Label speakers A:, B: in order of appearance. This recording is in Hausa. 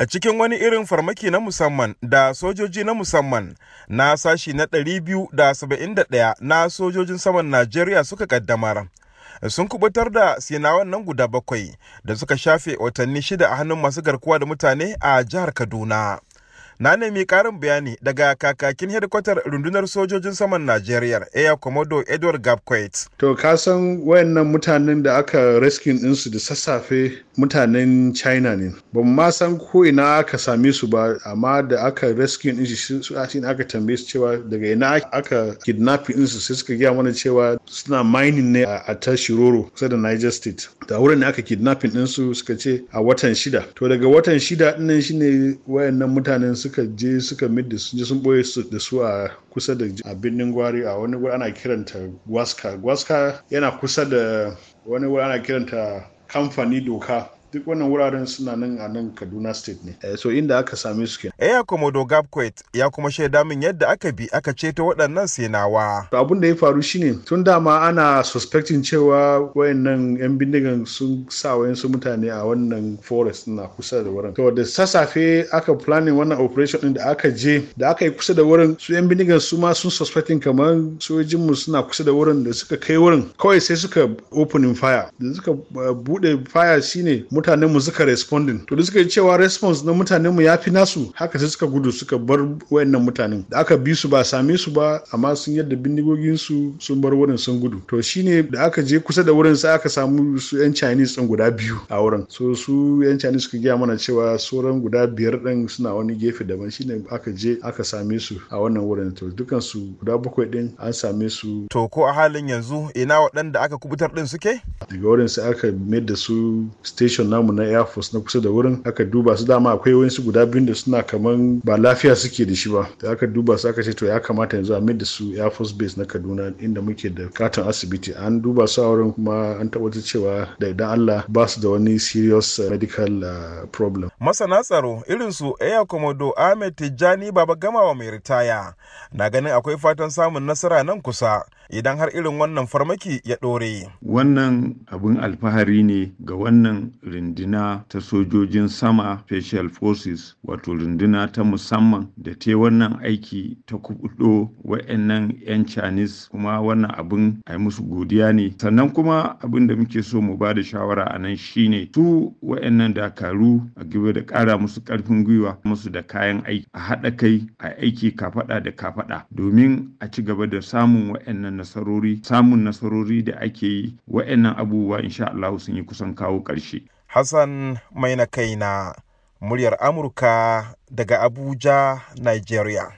A: a cikin wani irin farmaki na musamman da sojoji na musamman na sashi na 271 na sojojin saman Najeriya suka kaddamar. Sun kuɓutar da sinawan nan guda bakwai da suka shafe watanni shida a hannun masu garkuwa da mutane a jihar Kaduna. Na nemi ƙarin bayani daga kakakin hedikwatar rundunar sojojin saman Najeriya, Air Commodore Edward Gabquet.
B: To ka san wayannan mutanen da aka rescue ɗinsu da sassafe mutanen China ne. Ba ma san ko ina aka same su ba, amma da aka rescue ɗin shi su aka tambaye su cewa daga ina aka kidnapping ɗinsu sai suka gaya mana cewa suna mining ne a ta Shiroro kusa da Niger State. Da wurin ne aka kidnapping ɗinsu suka ce a watan shida. To daga watan shida ɗin nan shine wayannan mutanen su suka je suka midda sun je sun ɓoye da su a kusa da a birnin gwari a wani wuri ana kiranta gwaska gwaska yana kusa da wani wuri ana kiranta kamfani doka duk wannan wuraren suna nan a nan kaduna state ne. So inda aka same su kenan.
A: Eya Komodo Gabquet ya kuma shaida min yadda aka bi aka ceto waɗannan senawa.
B: abun da ya faru shine tun dama ana suspecting cewa wayannan yan bindigan sun sa wayansu mutane a wannan forest na kusa da wurin. To da sassafe aka planning wannan operation din da aka je da aka yi kusa da wurin su yan bindigan su ma sun suspecting kamar sojojin mu suna kusa da wurin da suka kai wurin. Kawai sai suka opening fire. Da suka buɗe fire shine mutanen mu suka responding. To da suka yi cewa response na mutanen mu ya fi nasu haka sai suka gudu suka bar wayannan mutanen. Da aka bi su ba same su ba amma sun yadda bindigogin su sun bar wurin sun gudu. To shine da aka je kusa da wurin sai aka samu su yan Chinese din guda biyu a wurin. So su yan Chinese suka gaya mana cewa sauran guda biyar din suna wani gefe daban. Shine aka je aka same su a wannan wurin. To dukan su guda bakwai din an same su.
A: To ko a halin yanzu ina waɗanda aka kuɓutar ɗin suke?
B: daga wurin sai aka mai da su station namu na air force na kusa da wurin aka duba su. Dama akwai wayansu guda biyu da suna kaman ba lafiya suke da shi ba. Da aka duba su aka ce to ya kamata yanzu a mai da su air force base na kaduna inda muke da katon asibiti. An duba su a wurin kuma an tabbatar cewa da idan allah ba su da wani serious uh, medical uh, problem.
A: Masana tsaro irin su Eya Komodo Ahmed Tijjani Baba Gamawa mai ritaya na ganin akwai fatan samun nasara nan kusa. Idan har irin wannan farmaki ya ɗore.
C: Wannan abin alfahari ne ga wannan runduna ta sojojin sama Special Forces wato runduna ta musamman da ta wannan aiki ta kubudo wa'annan 'yan Chinese kuma wannan abin a musu godiya ne. Sannan kuma abin da muke so mu ba da shawara a nan shine su wa'annan dakaru a gaba da ƙara musu ƙarfin gwiwa musu da kayan aiki a haɗa kai a aiki kafaɗa da kafaɗa domin a ci gaba da samun wa'annan nasarori samun nasarori da ake yi wa'annan abubuwa insha Allah sun yi kusan kawo ƙarshe.
A: Hassan mai na kaina muryar Amurka daga Abuja, Nigeria.